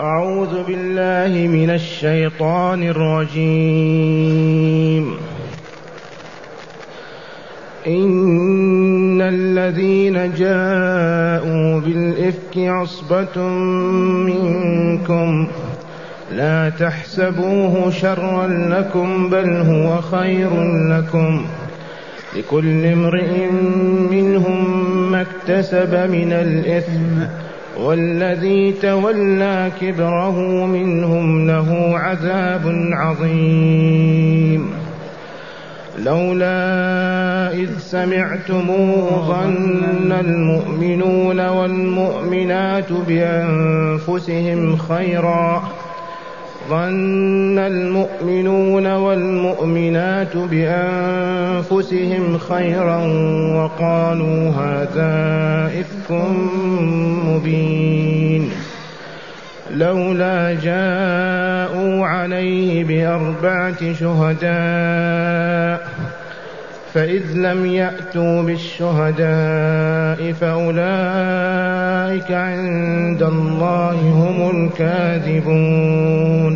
أعوذ بالله من الشيطان الرجيم. إن الذين جاءوا بالإفك عصبة منكم لا تحسبوه شرا لكم بل هو خير لكم. لكل امرئ منهم ما اكتسب من الإثم. والذي تولى كبره منهم له عذاب عظيم. لولا إذ سمعتموه ظن المؤمنون والمؤمنات بأنفسهم خيرا ظن المؤمنون والمؤمنات بأنفسهم خيرا وقالوا هذا إفك مبين. لولا جاءوا عليه بأربعة شهداء فإذ لم يأتوا بالشهداء فأولئك عند الله هم الكاذبون.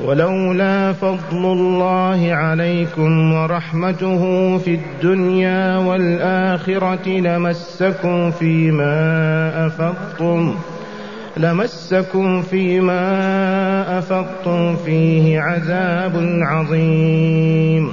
ولولا فضل الله عليكم ورحمته في الدنيا والآخرة لمسكم فيما أفضتم لمسكم فيما أفضتم فيه عذاب عظيم.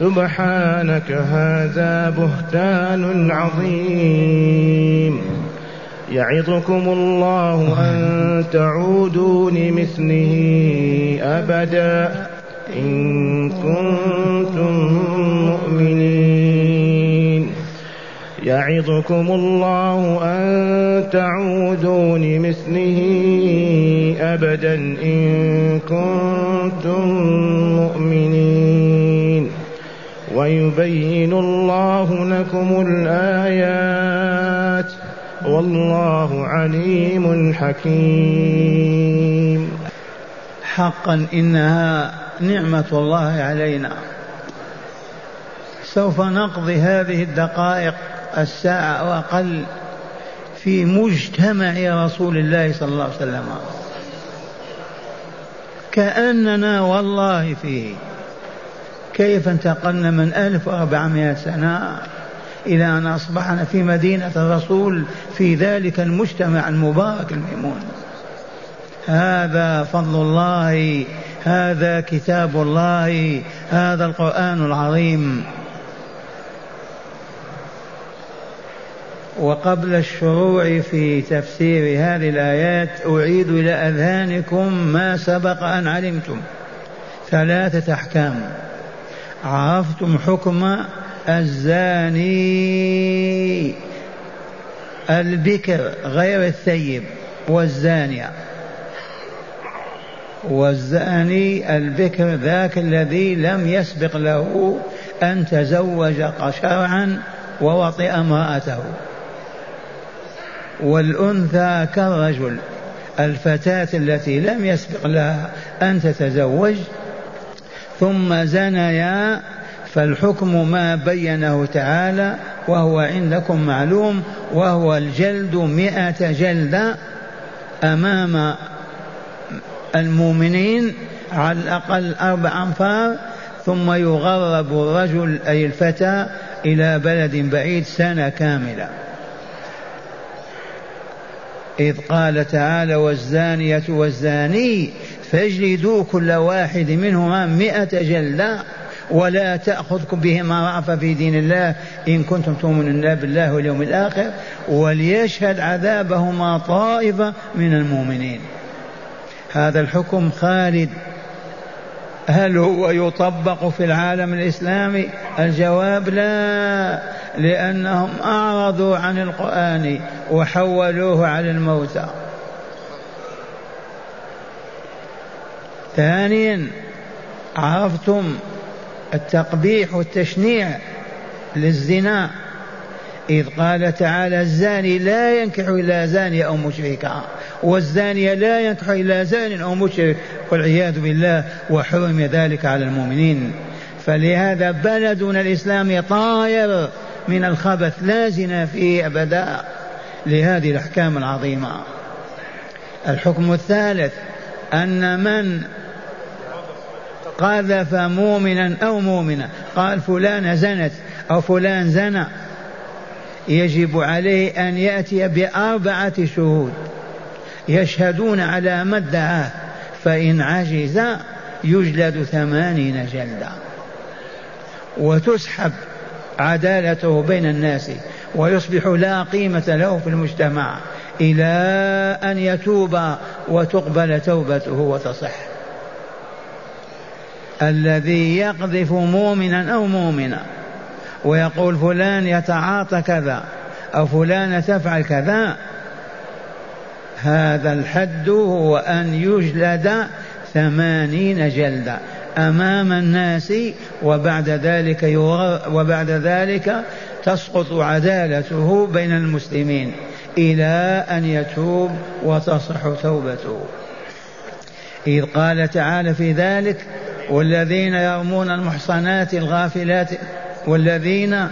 سبحانك هذا بهتان عظيم. يعظكم الله أن تعودوا لمثله أبدا. إن كنتم مؤمنين. يعظكم الله أن تعودوا لمثله أبدا. إن كنتم مؤمنين. ويبين الله لكم الآيات والله عليم حكيم. حقا إنها نعمة الله علينا. سوف نقضي هذه الدقائق الساعة أو أقل في مجتمع رسول الله صلى الله عليه وسلم. كأننا والله فيه. كيف انتقلنا من 1400 سنة إلى أن أصبحنا في مدينة الرسول في ذلك المجتمع المبارك الميمون. هذا فضل الله هذا كتاب الله هذا القرآن العظيم. وقبل الشروع في تفسير هذه الآيات أعيد إلى أذهانكم ما سبق أن علمتم. ثلاثة أحكام. عرفتم حكم الزاني. البكر غير الثيب والزانية والزاني البكر ذاك الذي لم يسبق له أن تزوج شرعا ووطئ امرأته. والأنثى كالرجل. الفتاة التي لم يسبق لها أن تتزوج ثم زنيا فالحكم ما بينه تعالى وهو عندكم معلوم وهو الجلد مئة جلدة أمام المؤمنين على الأقل أربع أنفار ثم يغرب الرجل أي الفتى إلى بلد بعيد سنة كاملة. إذ قال تعالى والزانية والزاني فاجلدوا كل واحد منهما مئة جلدة ولا تأخذكم بهما رأفة في دين الله إن كنتم تؤمنون بالله واليوم الآخر وليشهد عذابهما طائفة من المؤمنين. هذا الحكم خالد. هل هو يطبق في العالم الإسلامي؟ الجواب لا لأنهم أعرضوا عن القرآن وحولوه على الموتى. ثانيا عرفتم التقبيح والتشنيع للزنا. إذ قال تعالى الزاني لا ينكح إلا زانية أو مشركة والزانية لا ينكح إلا زان أو مشرك. والعياذ بالله وحرم ذلك على المؤمنين. فلهذا بلدنا الإسلامي طاير من الخبث لا زنا فيه أبدا. لهذه الأحكام العظيمة. الحكم الثالث أن من قذف مؤمنا أو مؤمنة. قال فلان زنت أو فلان زنى. يجب عليه أن يأتي بأربعة شهود. يشهدون على ما ادعاه فإن عجز يجلد ثمانين جلدة وتسحب عدالته بين الناس ويصبح لا قيمة له في المجتمع إلى أن يتوب وتقبل توبته وتصح. الذي يقذف مؤمنا أو مؤمنا ويقول فلان يتعاطى كذا أو فلانة تفعل كذا. هذا الحد هو أن يجلد ثمانين جلدة أمام الناس وبعد ذلك وبعد ذلك تسقط عدالته بين المسلمين إلى أن يتوب وتصح توبته. إذ قال تعالى في ذلك والذين يرمون المحصنات الغافلات والذين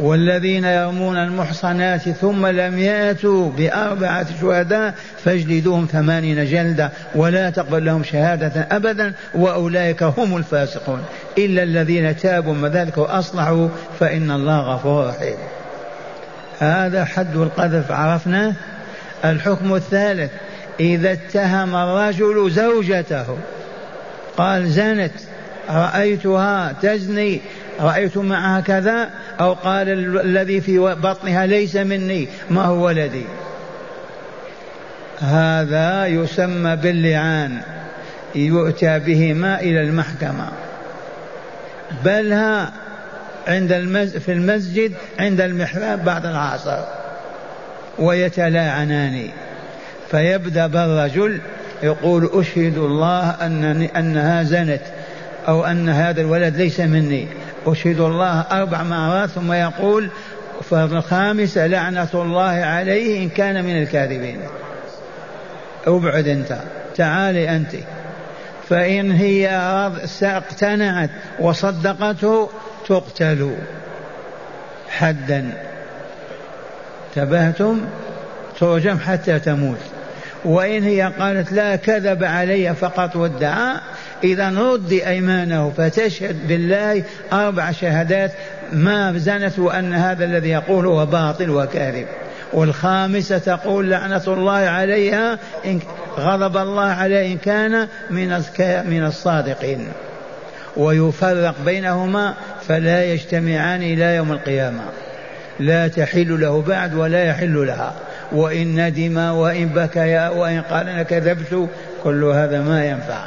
والذين يرمون المحصنات ثم لم يأتوا بأربعة شهداء فاجلدوهم ثمانين جلدة ولا تقبل لهم شهادة أبدا وأولئك هم الفاسقون. إلا الذين تابوا من ذلك وأصلحوا فإن الله غفور رحيم. هذا حد القذف عرفناه؟ الحكم الثالث إذا اتهم الرجل زوجته. قال زنت رأيتها تزني رأيت معها كذا أو قال الذي في بطنها ليس مني ما هو ولدي. هذا يسمى باللعان يؤتى بهما إلى المحكمة. بلها عند المز في المسجد عند المحراب بعد العصر. ويتلاعنان. فيبدأ بالرجل يقول أشهد الله أنني أنها زنت أو أن هذا الولد ليس مني. أشهد الله أربع مرات ثم يقول فالخامسة لعنة الله عليه إن كان من الكاذبين. أبعد أنت. تعالي أنت. فإن هي اقتنعت وصدقته تقتل. حدا. تبهتم ترجم حتى تموت. وإن هي قالت لا كذب علي فقط وادعى إذا رد أيمانه فتشهد بالله أربع شهادات ما زنت وأن هذا الذي يقول هو باطل وكاذب. والخامسة تقول لعنة الله عليها إن غضب الله عليه إن كان من من الصادقين. ويفرق بينهما فلا يجتمعان إلى يوم القيامة. لا تحل له بعد ولا يحل لها. وإن ندم وإن بكى وإن قال أنا كذبت كل هذا ما ينفع.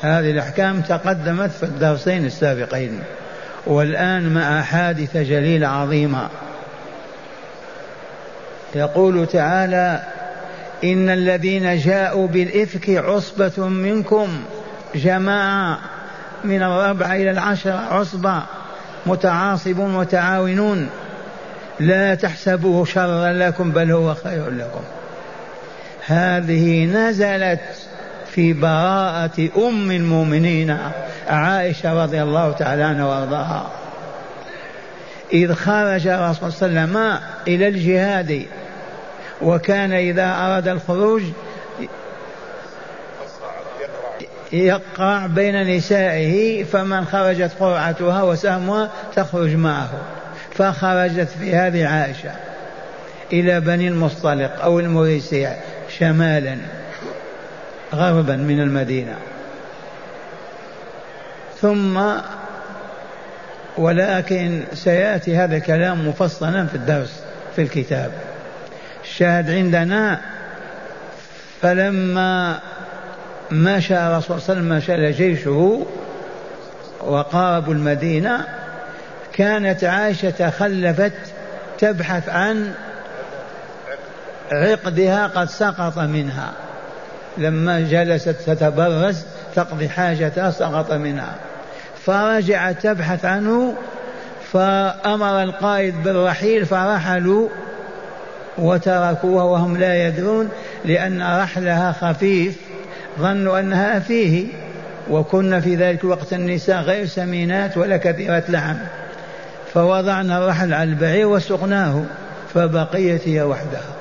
هذه الأحكام تقدمت في الدرسين السابقين والآن مع حادثة جليلة عظيمة. يقول تعالى إن الذين جاءوا بالإفك عصبة منكم جماعة من الربع إلى العشرة عصبة متعاصبون متعاونون. لا تحسبوه شرا لكم بل هو خير لكم. هذه نزلت في براءة أم المؤمنين عائشة رضي الله تعالى عنها وأرضاها. إذ خرج الرسول صلى الله عليه وسلم إلى الجهاد وكان إذا أراد الخروج يقع بين نسائه فمن خرجت قرعتها وسهمها تخرج معه. فخرجت في هذه عائشة إلى بني المصطلق أو المريسيع شمالا غربا من المدينة. ثم ولكن سيأتي هذا الكلام مفصلا في الدرس في الكتاب. الشاهد عندنا فلما مشى الرسول صلى الله عليه وسلم جيشه وقاربوا المدينة كانت عائشة تخلفت تبحث عن عقدها قد سقط منها. لما جلست تتبرز تقضي حاجتها سقط منها. فرجعت تبحث عنه فأمر القائد بالرحيل فرحلوا وتركوها وهم لا يدرون لأن رحلها خفيف ظنوا أنها فيه. وكنا في ذلك الوقت النساء غير سمينات ولا كثيرة لحم. فوضعنا الرحل على البعير وسقناه فبقيت هي وحدها.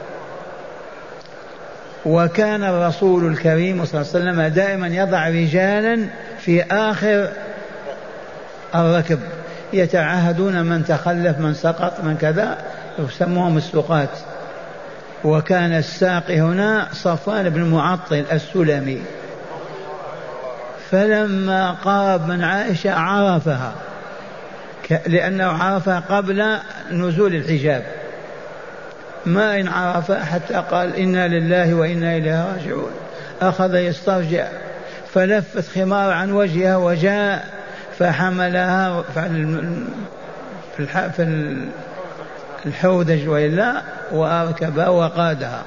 وكان الرسول الكريم صلى الله عليه وسلم دائما يضع رجالا في آخر الركب يتعاهدون من تخلف من سقط من كذا يسموهم السقاة وكان الساقي هنا صفوان بن معطل السلمي. فلما قرب من عائشة عرفها. لأنه عرفها قبل نزول الحجاب. ما إن عرفها حتى قال إنا لله وإنا إليه راجعون. أخذ يسترجع فلفت خمار عن وجهها وجاء فحملها في الحودج وإلا وأركبها وقادها.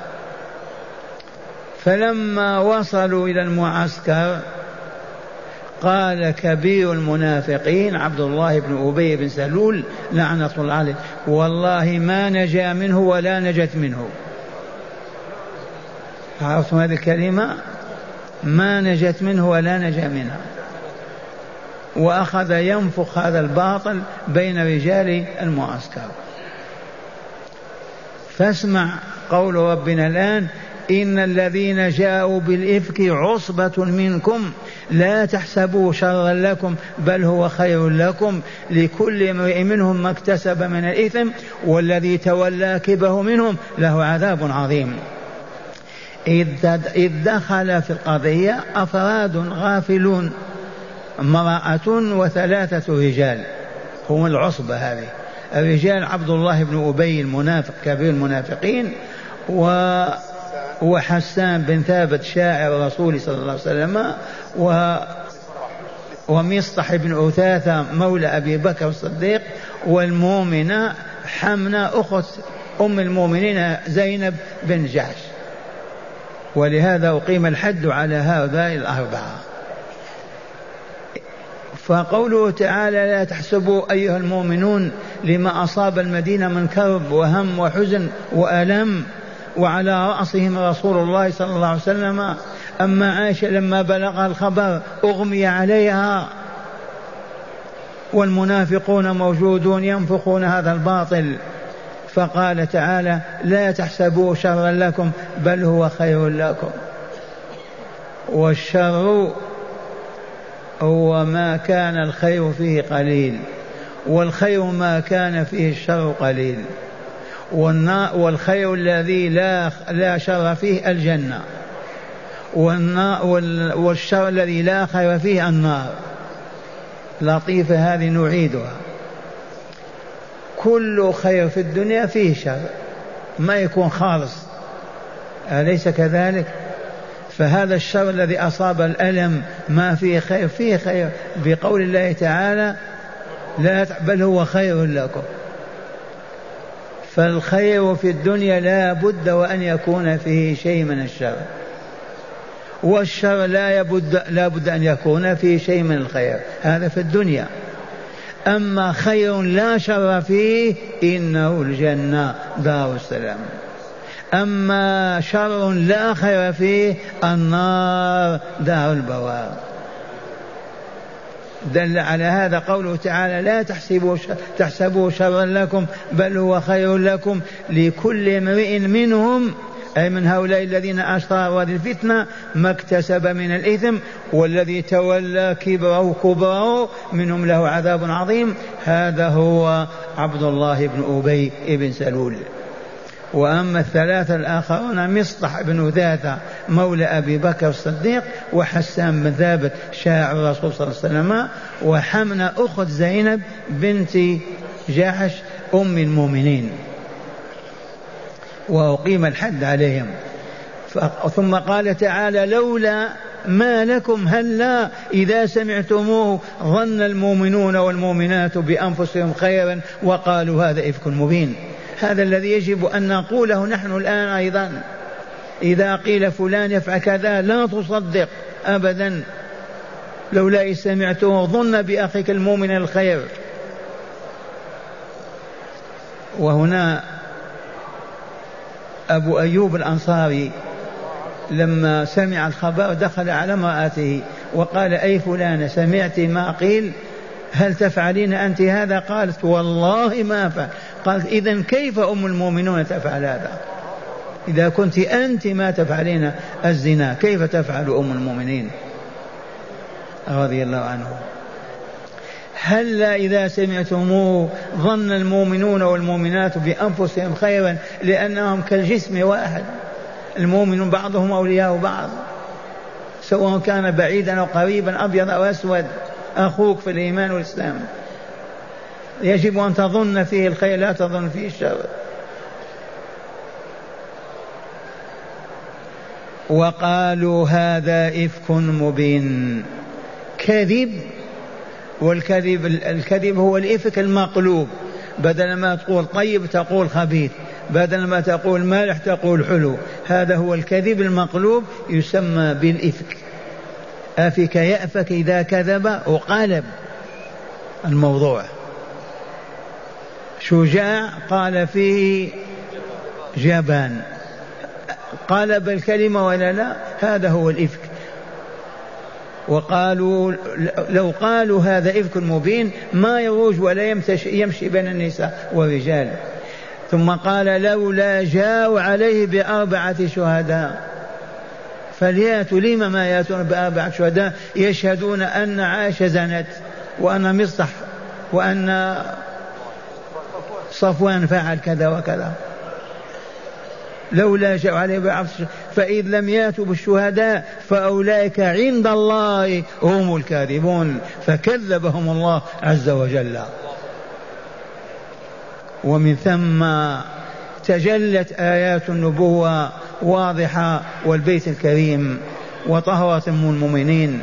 فلما وصلوا إلى المعسكر قال كبير المنافقين عبد الله بن أبي بن سلول لعنة الله عليه. والله ما نجا منه ولا نجت منه. عرفتم هذه الكلمة؟ ما نجت منه ولا نجا منها. وأخذ ينفخ هذا الباطل بين رجال المعسكر. فاسمع قول ربنا الآن إن الذين جاءوا بالإفك عصبة منكم لا تحسبوا شرا لكم بل هو خير لكم لكل امرئ منهم ما اكتسب من الإثم والذي تولى كبه منهم له عذاب عظيم. إذ دخل في القضية أفراد غافلون امرأة وثلاثة رجال. هم العصبة هذه. الرجال عبد الله بن أبي المنافق كبير المنافقين و وحسان بن ثابت شاعر الرسول صلى الله عليه وسلم و ومصطح بن أثاثة مولى أبي بكر الصديق والمؤمنة حمنة أخت أم المؤمنين زينب بن جحش ولهذا أقيم الحد على هؤلاء الأربعة. فقوله تعالى لا تحسبوا أيها المؤمنون لما أصاب المدينة من كرب وهم وحزن وألم وعلى رأسهم رسول الله صلى الله عليه وسلم. أما عائشة لما بلغها الخبر أغمي عليها. والمنافقون موجودون ينفخون هذا الباطل. فقال تعالى لا تحسبوا شرا لكم بل هو خير لكم. والشر هو ما كان الخير فيه قليل والخير ما كان فيه الشر قليل. والخير الذي لا لا شر فيه الجنة. والشر الذي لا خير فيه النار. لطيفة هذه نعيدها. كل خير في الدنيا فيه شر. ما يكون خالص. أليس كذلك؟ فهذا الشر الذي أصاب الألم ما فيه خير فيه خير. بقول الله تعالى لا بل هو خير لكم. فالخير في الدنيا لا بد وأن يكون فيه شيء من الشر. والشر لا بد لا بد أن يكون فيه شيء من الخير. هذا في الدنيا. أما خير لا شر فيه إنه الجنة دار السلام. أما شر لا خير فيه النار دار البوار. دل على هذا قوله تعالى لا تحسبوا تحسبوا شرا لكم بل هو خير لكم لكل امرئ منهم أي من هؤلاء الذين أشروا هذه الفتنة ما اكتسب من الإثم والذي تولى كبره كبره منهم له عذاب عظيم. هذا هو عبد الله بن أبي بن سلول. وأما الثلاثة الآخرون مصطح بن ذاثة مولى أبي بكر الصديق وحسان بن ثابت شاعر الرسول صلى الله عليه وسلم وحمنة أخت زينب بنت جحش أم المؤمنين وأقيم الحد عليهم. ثم قال تعالى لولا ما لكم هلا إذا سمعتموه ظن المؤمنون والمؤمنات بأنفسهم خيرا وقالوا هذا إفك مبين. هذا الذي يجب أن نقوله نحن الآن أيضا. إذا قيل فلان يفعل كذا لا تصدق أبدا. لولا سمعته ظن بأخيك المؤمن الخير. وهنا أبو أيوب الأنصاري لما سمع الخبر دخل على امرأته وقال أي فلانة سمعت ما قيل؟ هل تفعلين أنت هذا؟ قالت والله ما فعل. قالت إذا كيف أم المؤمنون تفعل هذا؟ إذا كنت أنت ما تفعلين الزنا كيف تفعل أم المؤمنين؟ رضي الله عنه. هل إذا سمعتموه ظن المؤمنون والمؤمنات بأنفسهم خيرا لأنهم كالجسم واحد؟ المؤمن بعضهم أولياء بعض سواء كان بعيدا أو قريبا أبيض أو أسود. أخوك في الإيمان والإسلام. يجب أن تظن فيه الخير لا تظن فيه الشر. وقالوا هذا إفك مبين. كذب والكذب الكذب هو الإفك المقلوب. بدل ما تقول طيب تقول خبيث بدل ما تقول مالح تقول حلو. هذا هو الكذب المقلوب يسمى بالإفك. أفك يأفك إذا كذب؟ وقالب الموضوع. شجاع قال فيه جبان. قالب الكلمة ولا لا؟ هذا هو الإفك. وقالوا لو قالوا هذا إفك مبين ما يروج ولا يمشي بين النساء والرجال. ثم قال لولا جاءوا عليه بأربعة شهداء. فليأتوا لما ما يأتون بأربعة شهداء يشهدون أن عائشة زنت وأن مصطح وأن صفوان فعل كذا وكذا. لولا جاءوا عليه بعض فإذ لم يأتوا بالشهداء فأولئك عند الله هم الكاذبون. فكذبهم الله عز وجل. ومن ثم تجلت آيات النبوة واضحة والبيت الكريم وطهرت المؤمنين.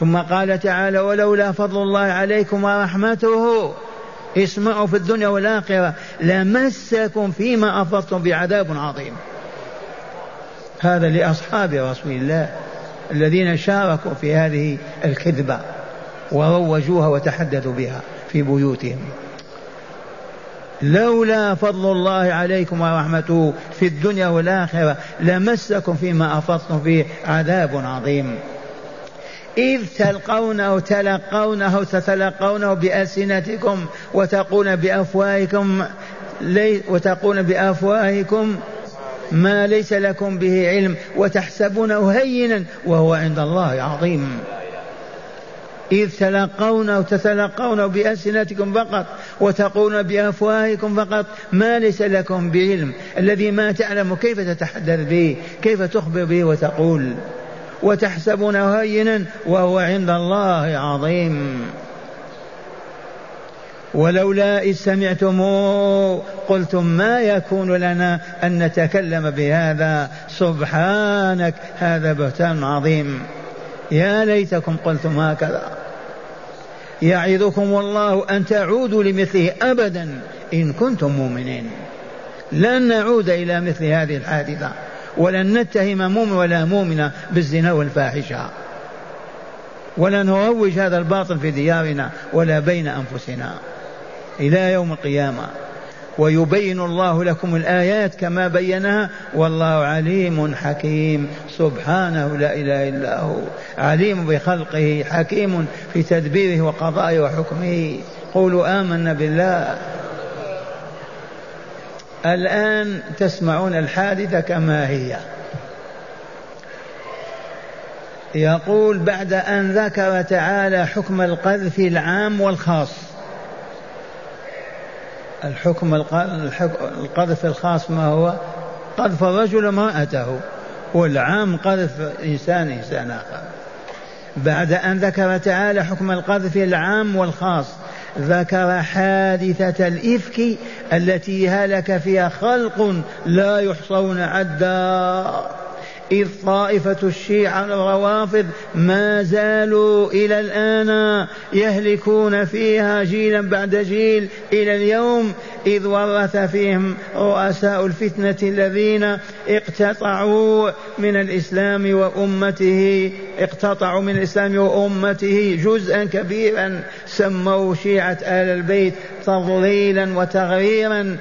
ثم قال تعالى ولولا فضل الله عليكم ورحمته اسمعوا في الدنيا والآخرة لمسكم فيما أفضتم بعذاب عظيم. هذا لأصحاب رسول الله الذين شاركوا في هذه الكذبة وروجوها وتحدثوا بها في بيوتهم. لولا فضل الله عليكم ورحمته في الدنيا والآخرة لمسكم فيما أفضتم فيه عذاب عظيم. إذ تلقونه تلقونه تتلقونه بألسنتكم وتقول بأفواهكم لي وتقول بأفواهكم ما ليس لكم به علم وتحسبونه هينا وهو عند الله عظيم. إذ تلقونه تتلقونه بألسنتكم فقط وتقولون بأفواهكم فقط ما ليس لكم بعلم. الذي ما تعلم كيف تتحدث به؟ كيف تخبر به وتقول؟ وتحسبونه هينا وهو عند الله عظيم. ولولا إذ سمعتموه قلتم ما يكون لنا أن نتكلم بهذا. سبحانك هذا بهتان عظيم. يا ليتكم قلتم هكذا. يعظكم الله أن تعودوا لمثله أبدا إن كنتم مؤمنين. لن نعود إلى مثل هذه الحادثة ولن نتهم مؤمن ولا مؤمنة بالزنا والفاحشة. ولا نروج هذا الباطل في ديارنا ولا بين أنفسنا. إلى يوم القيامة. ويبين الله لكم الآيات كما بينها والله عليم حكيم. سبحانه لا إله إلا هو. عليم بخلقه حكيم في تدبيره وقضائه وحكمه. قولوا آمنا بالله. الآن تسمعون الحادثة كما هي. يقول بعد أن ذكر تعالى حكم القذف العام والخاص. الحكم القذف الخاص ما هو؟ قذف الرجل امرأته والعام قذف إنسان إنسان آخر. بعد أن ذكر تعالى حكم القذف العام والخاص ذكر حادثة الإفك التي هلك فيها خلق لا يحصون عدا. إذ طائفة الشيعة الروافض ما زالوا إلى الآن يهلكون فيها جيلا بعد جيل إلى اليوم إذ ورث فيهم رؤساء الفتنة الذين اقتطعوا من الإسلام وأمته اقتطعوا من الإسلام وأمته جزءا كبيرا سموا شيعة آل البيت تضليلا وتغريرا.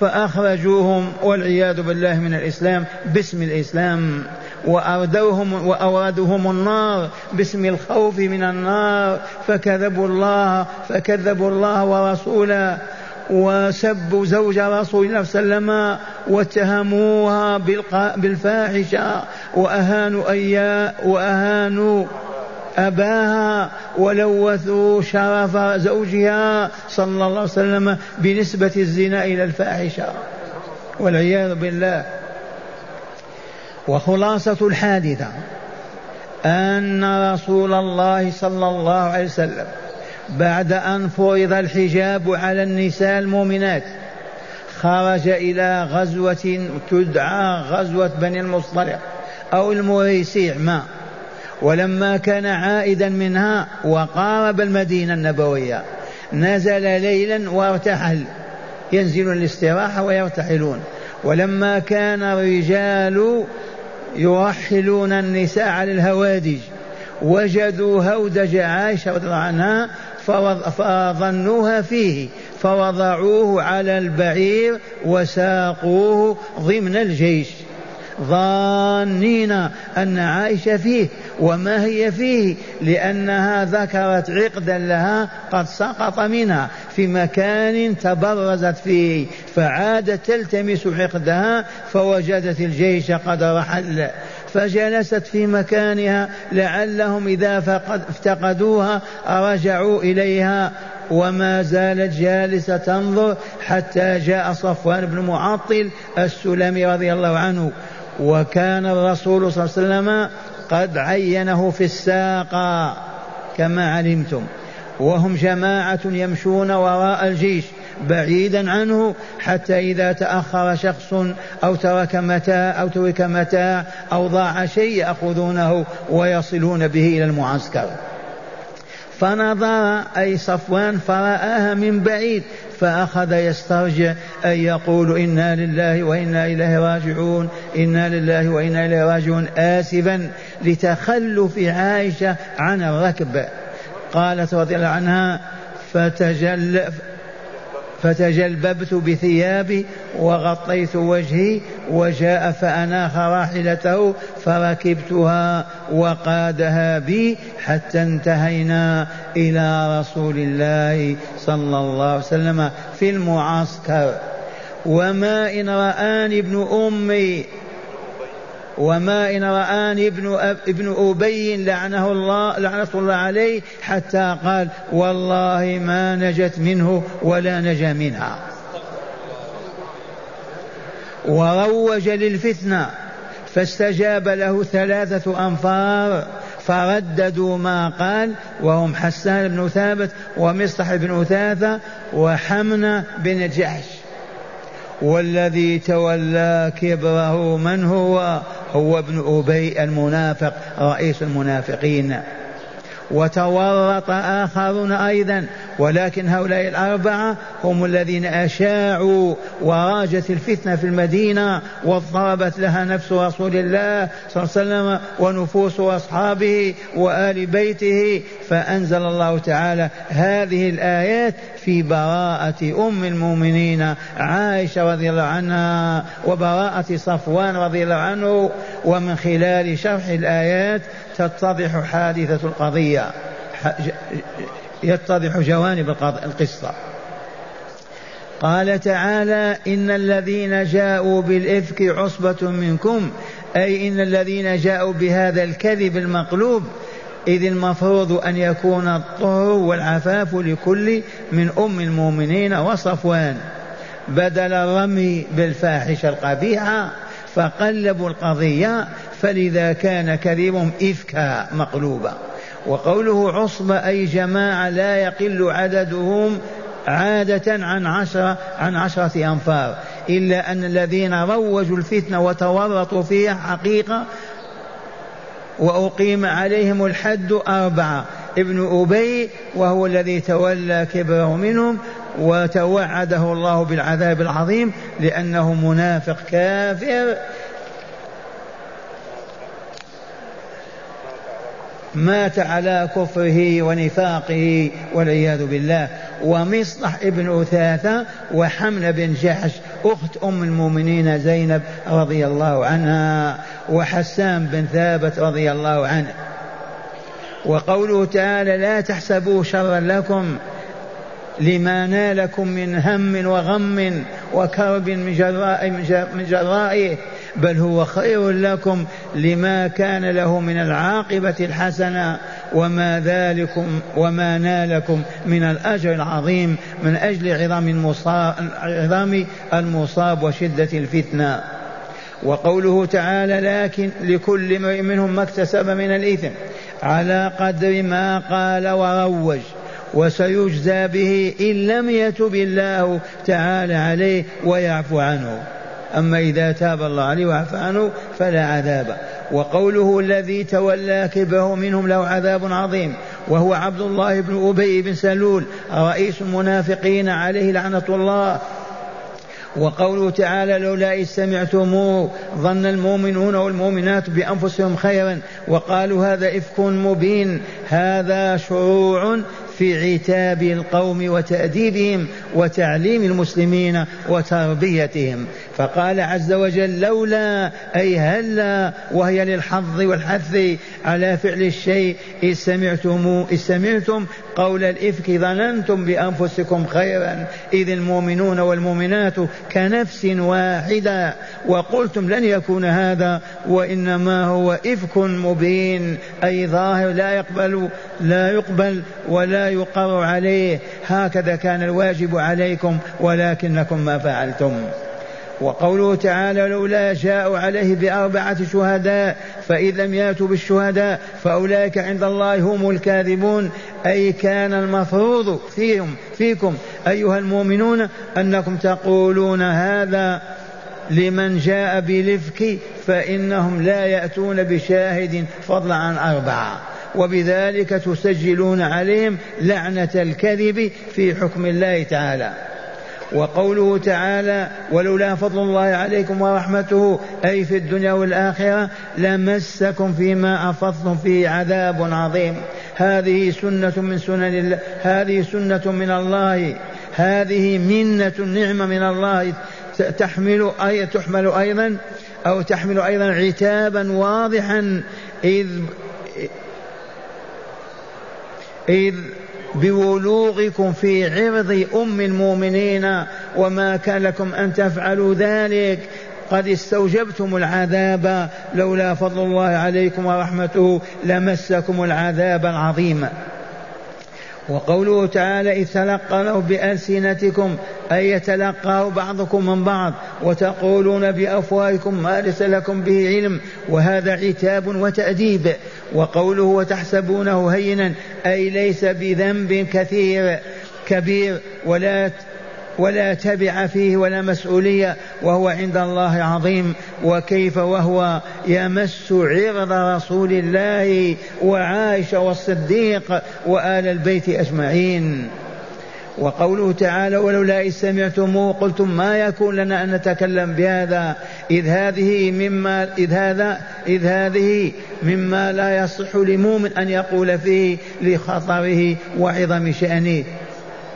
فأخرجوهم والعياذ بالله من الإسلام باسم الإسلام وأردوهم وأورادهم النار باسم الخوف من النار فكذبوا الله فكذبوا الله ورسوله وسبوا زوج رسول الله صلى الله عليه وسلم واتهموها بالفاحشة وأهانوا أيا وأهانوا أباها ولوثوا شرف زوجها صلى الله عليه وسلم بنسبة الزنا إلى الفاحشة والعياذ بالله. وخلاصة الحادثة أن رسول الله صلى الله عليه وسلم بعد أن فرض الحجاب على النساء المؤمنات خرج إلى غزوة تدعى غزوة بني المصطلق أو المريسيع ما ولما كان عائدا منها وقارب المدينة النبوية نزل ليلا وارتحل. ينزلون الاستراحة ويرتحلون. ولما كان الرجال يرحلون النساء على الهوادج وجدوا هودج عائشة رضي الله عنها فظنوها فيه فوضعوه على البعير وساقوه ضمن الجيش. ظانين أن عائشة فيه وما هي فيه لأنها ذكرت عقدا لها قد سقط منها في مكان تبرزت فيه فعادت تلتمس عقدها فوجدت الجيش قد رحل فجلست في مكانها لعلهم إذا فقد افتقدوها رجعوا إليها وما زالت جالسة تنظر حتى جاء صفوان بن معطل السلمي رضي الله عنه. وكان الرسول صلى الله عليه وسلم قد عينه في الساقة كما علمتم. وهم جماعة يمشون وراء الجيش بعيدا عنه حتى إذا تأخر شخص أو ترك متاع أو ترك متاع أو ضاع شيء يأخذونه ويصلون به إلى المعسكر. فنظر أي صفوان فرآها من بعيد فأخذ يسترجع أن يقول إنا لله وإنا إليه راجعون إنا لله وإنا إليه راجعون آسفا لتخلف عائشة عن الركب. قالت رضي الله عنها فتجل فتجلببت بثيابي وغطيت وجهي وجاء فأناخ راحلته فركبتها وقادها بي حتى انتهينا إلى رسول الله صلى الله عليه وسلم في المعسكر. وما إن رآني ابن أمي وما إن رآني ابن ابن أبي لعنه الله لعنة الله عليه حتى قال والله ما نجت منه ولا نجا منها. وروج للفتنة فاستجاب له ثلاثة أنفار فرددوا ما قال وهم حسان بن ثابت ومصطح بن أثاثة وحمنة بن جحش. والذي تولى كبره من هو؟ هو ابن أبي المنافق رئيس المنافقين. وتورط آخرون أيضا. ولكن هؤلاء الأربعة هم الذين أشاعوا وراجت الفتنة في المدينة واضطربت لها نفس رسول الله صلى الله عليه وسلم ونفوس أصحابه وآل بيته. فأنزل الله تعالى هذه الآيات في براءة أم المؤمنين عائشة رضي الله عنها وبراءة صفوان رضي الله عنه. ومن خلال شرح الآيات تتضح حادثة القضية. يتضح جوانب القصة. قال تعالى إن الذين جاءوا بالإفك عصبة منكم أي إن الذين جاءوا بهذا الكذب المقلوب إذ المفروض أن يكون الطهر والعفاف لكل من أم المؤمنين وصفوان. بدل الرمي بالفاحشة القبيحة فقلبوا القضية فلذا كان كذبهم إفكا مقلوبا. وقوله عصبة أي جماعة لا يقل عددهم عادة عن عشرة عن عشرة أنفار إلا أن الذين روجوا الفتنة وتورطوا فيها حقيقة وأقيم عليهم الحد أربعة ابن أبي وهو الذي تولى كبره منهم وتوعده الله بالعذاب العظيم لأنه منافق كافر مات على كفره ونفاقه والعياذ بالله. ومصطح ابن أثاثة وحمل بن جحش أخت أم المؤمنين زينب رضي الله عنها وحسان بن ثابت رضي الله عنه. وقوله تعالى لا تحسبوا شرا لكم لما نالكم من هم وغم وكرب من جراء من جرائه بل هو خير لكم لما كان له من العاقبة الحسنة وما ذلكم وما نالكم من الأجر العظيم من أجل عظام المصاب, عظام المصاب وشدة الفتنة. وقوله تعالى لكن لكل امرئ منهم ما اكتسب من الإثم على قدر ما قال وروج وسيجزى به إن لم يتب الله تعالى عليه ويعفو عنه. أما إذا تاب الله عليه وعفى عنه فلا عذاب. وقوله الذي تولى كبره منهم له عذاب عظيم وهو عبد الله بن أبي بن سلول رئيس المنافقين عليه لعنة الله. وقوله تعالى لولا إذ سمعتموه ظن المؤمنون والمؤمنات بأنفسهم خيرا وقالوا هذا إفك مبين هذا شروع في عتاب القوم وتأديبهم وتعليم المسلمين وتربيتهم. فقال عز وجل لولا أي هلا وهي للحظ والحث على فعل الشيء إذ سمعتم إذ سمعتم قول الإفك ظننتم بأنفسكم خيرا. إذ المؤمنون والمؤمنات كنفس واحدة. وقلتم لن يكون هذا وإنما هو إفك مبين. أي ظاهر لا يقبل لا يقبل ولا يقر عليه. هكذا كان الواجب عليكم ولكنكم ما فعلتم. وقوله تعالى لولا جاءوا عليه بأربعة شهداء فإن لم يأتوا بالشهداء فأولئك عند الله هم الكاذبون. أي كان المفروض فيهم فيكم أيها المؤمنون أنكم تقولون هذا لمن جاء بلفك فإنهم لا يأتون بشاهد فضلا عن أربعة. وبذلك تسجلون عليهم لعنة الكذب في حكم الله تعالى. وقوله تعالى ولولا فضل الله عليكم ورحمته أي في الدنيا والآخرة لمسكم فيما أفضتم فيه عذاب عظيم. هذه سنة من سنن الله هذه سنة من الله هذه منة نعمة من الله. تحمل أي تحمل أيضا أو تحمل أيضا عتابا واضحا إذ إذ بولوغكم في عرض أم المؤمنين وما كان لكم أن تفعلوا ذلك. قد استوجبتم العذاب. لولا فضل الله عليكم ورحمته لمسكم العذاب العظيم. وقوله تعالى إذ تلقنه بألسنتكم أي يتلقاه بعضكم من بعض وتقولون بأفواهكم ما ليس لكم به علم وهذا عتاب وتأديب. وقوله وتحسبونه هينا أي ليس بذنب كثير كبير ولا ولا تبع فيه ولا مسؤولية وهو عند الله عظيم. وكيف وهو يمس عرض رسول الله وعائشة والصديق وآل البيت أجمعين. وقوله تعالى ولولا إذ سمعتموه قلتم ما يكون لنا أن نتكلم بهذا؟ إذ هذه مما إذ هذا إذ هذه مما لا يصح لمؤمن أن يقول فيه لخطره وعظم شأنه.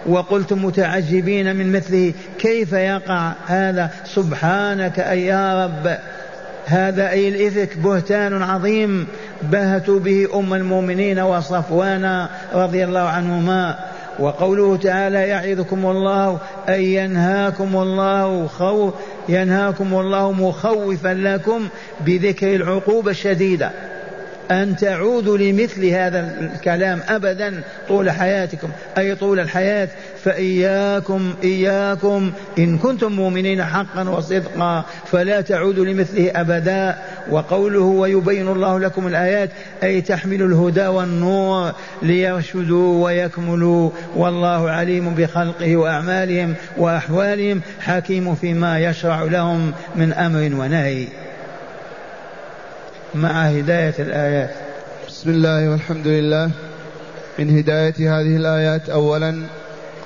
وقلتم متعجبين من مثله كيف يقع هذا؟ سبحانك أي يا رب هذا أي الإفك بهتان عظيم بهتوا به أم المؤمنين وصفوان رضي الله عنهما. وقوله تعالى يعظكم الله أي ينهاكم الله خوف ينهاكم الله مخوفا لكم بذكر العقوبة الشديدة. أن تعودوا لمثل هذا الكلام أبدا طول حياتكم أي طول الحياة. فإياكم إياكم. إن كنتم مؤمنين حقا وصدقا فلا تعودوا لمثله أبدا. وقوله ويبين الله لكم الآيات أي تحمل الهدى والنور ليرشدوا ويكملوا. والله عليم بخلقه وأعمالهم وأحوالهم حكيم فيما يشرع لهم من أمر ونهي. مع هداية الآيات. بسم الله والحمد لله. من هداية هذه الآيات أولا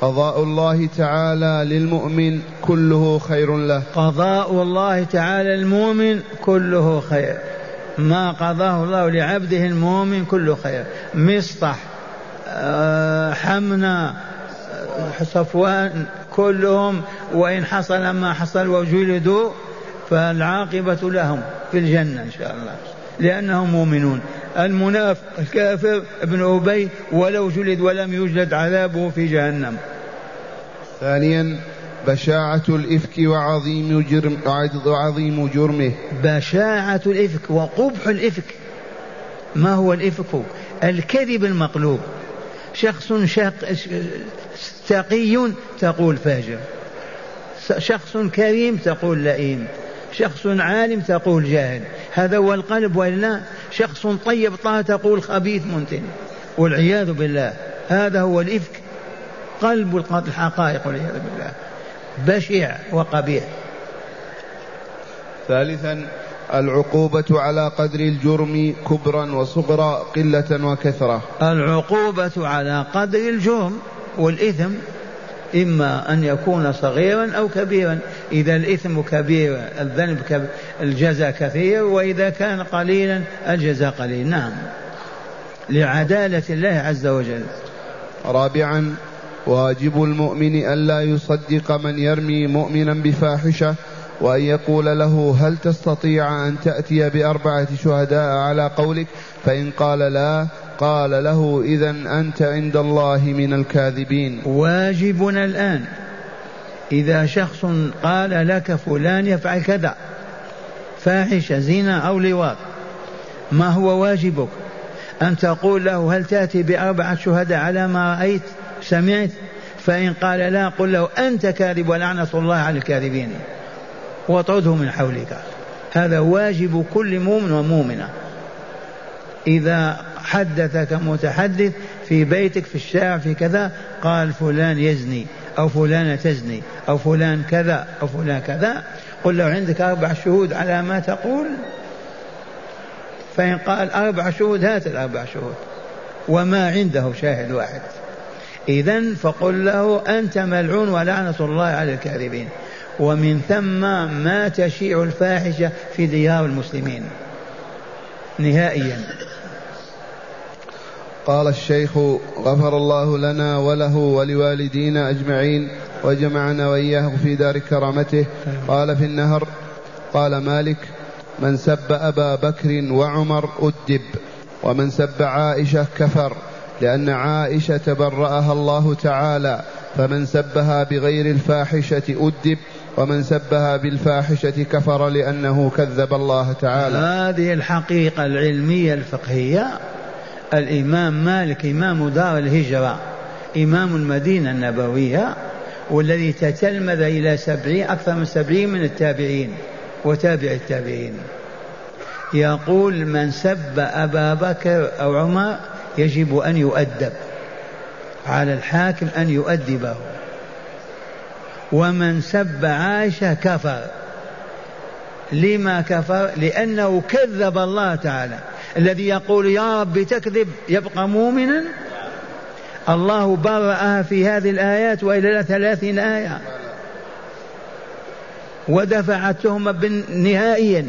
قضاء الله تعالى للمؤمن كله خير له. قضاء الله تعالى المؤمن كله خير. ما قضاه الله لعبده المؤمن كله خير. مصطح آه، حمنا آه، صفوان كلهم وإن حصل ما حصل وجلدوا فالعاقبة لهم في الجنة إن شاء الله. لأنهم مؤمنون. المنافق الكافر ابن أبي ولو جلد ولم يجلد عذابه في جهنم. ثانيا بشاعة الإفك وعظيم جرم وعظيم جرمه. بشاعة الإفك وقبح الإفك. ما هو الإفك؟ الكذب المقلوب. شخص شق تقي تقول فاجر. شخص كريم تقول لئيم. شخص عالم تقول جاهل. هذا هو القلب وإلا شخص طيب طه تقول خبيث منتن. والعياذ بالله هذا هو الإفك قلب الحقائق والعياذ بالله. بشع وقبيح. ثالثا العقوبة على قدر الجرم كبرا وصغرا قلة وكثرة العقوبة على قدر الجرم والإثم إما أن يكون صغيرا أو كبيرا. إذا الإثم كبير الذنب كبير الجزاء كثير وإذا كان قليلا الجزاء قليل. نعم. لعدالة الله عز وجل. رابعا واجب المؤمن ألا يصدق من يرمي مؤمنا بفاحشة وأن يقول له هل تستطيع أن تأتي بأربعة شهداء على قولك؟ فإن قال لا قال له إذا أنت عند الله من الكاذبين. واجبنا الآن. إذا شخص قال لك فلان يفعل كذا فاحشة زنا أو لواط ما هو واجبك؟ أن تقول له هل تأتي بأربعة شهداء على ما رأيت سمعت؟ فإن قال لا قل له أنت كاذب ولعنة الله على الكاذبين. واطرده من حولك. هذا واجب كل مؤمن ومؤمنة. إذا حدثك متحدث في بيتك في الشارع في كذا قال فلان يزني أو فلانة تزني أو فلان كذا أو فلان كذا. قل له عندك أربع شهود على ما تقول؟ فإن قال أربع شهود هات الأربع شهود. وما عنده شاهد واحد. إذا فقل له أنت ملعون ولعنة الله على الكاذبين. ومن ثم ما تشيع الفاحشة في ديار المسلمين. نهائيا. قال الشيخ غفر الله لنا وله ولوالدينا أجمعين وجمعنا وإياه في دار كرامته. قال في النهر قال مالك من سب أبا بكر وعمر أدب ومن سب عائشة كفر لأن عائشة برأها الله تعالى فمن سبها بغير الفاحشة أدب ومن سبها بالفاحشة كفر لأنه كذب الله تعالى. هذه الحقيقة العلمية الفقهية الإمام مالك إمام دار الهجرة إمام المدينة النبوية والذي تتلمذ إلى سبعين أكثر من سبعين من التابعين وتابع التابعين. يقول من سب أبا بكر أو عمر يجب أن يؤدب على الحاكم أن يؤدبه. ومن سب عائشة كفر. لما كفر؟ لأنه كذب الله تعالى. الذي يقول يا رب تكذب يبقى مؤمنا؟ الله برأها في هذه الآيات وإلى ثلاثين آية. ودفع التهمة نهائيا.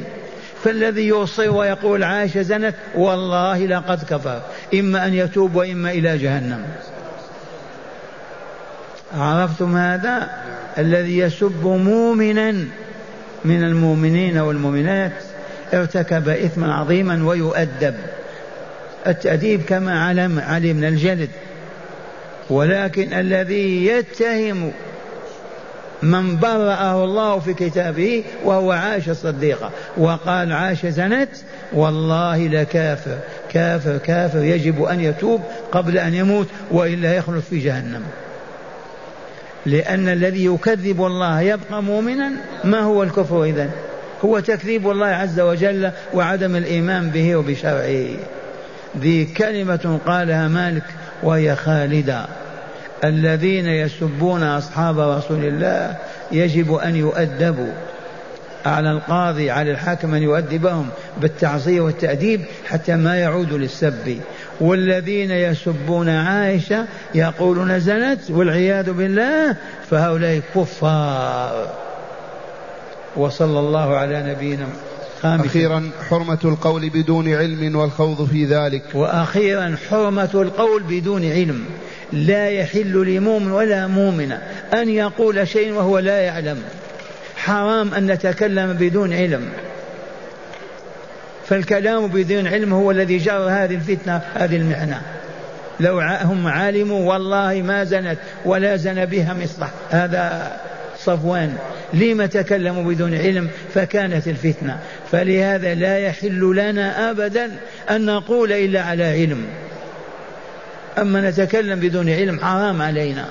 فالذي يصر ويقول عائشة زنت والله لقد كفر. إما أن يتوب وإما إلى جهنم. عرفتم هذا؟ الذي يسب مؤمنا من المؤمنين والمؤمنات. ارتكب إثما عظيما ويؤدب. التأديب كما علم علمنا الجلد. ولكن الذي يتهم من برأه الله في كتابه وهو عاش صديقا وقال عاش زنت والله لكافر. كافر كافر يجب أن يتوب قبل أن يموت وإلا يخلد في جهنم. لأن الذي يكذب الله يبقى مؤمنا ما هو الكفر إذن؟ هو تكذيب الله عز وجل وعدم الإيمان به وبشرعه. ذي كلمة قالها مالك وهي خالدة. الذين يسبون أصحاب رسول الله يجب أن يؤدبوا. على القاضي على الحاكم أن يؤدبهم بالتعصير والتأديب حتى ما يعودوا للسب. والذين يسبون عائشة يقولون زنت والعياذ بالله فهؤلاء كفار. وصلى الله على نبينا خامسا أخيرا حرمة القول بدون علم والخوض في ذلك. وأخيرا حرمة القول بدون علم. لا يحل لمؤمن ولا مؤمنة أن يقول شيء وهو لا يعلم. حرام أن نتكلم بدون علم. فالكلام بدون علم هو الذي جرى هذه الفتنة هذه المحنة لو هم علموا والله ما زنت ولا زن بها مصلح هذا صفوان لما تكلموا بدون علم؟ فكانت الفتنة. فلهذا لا يحل لنا أبدا أن نقول إلا على علم. أما نتكلم بدون علم حرام علينا.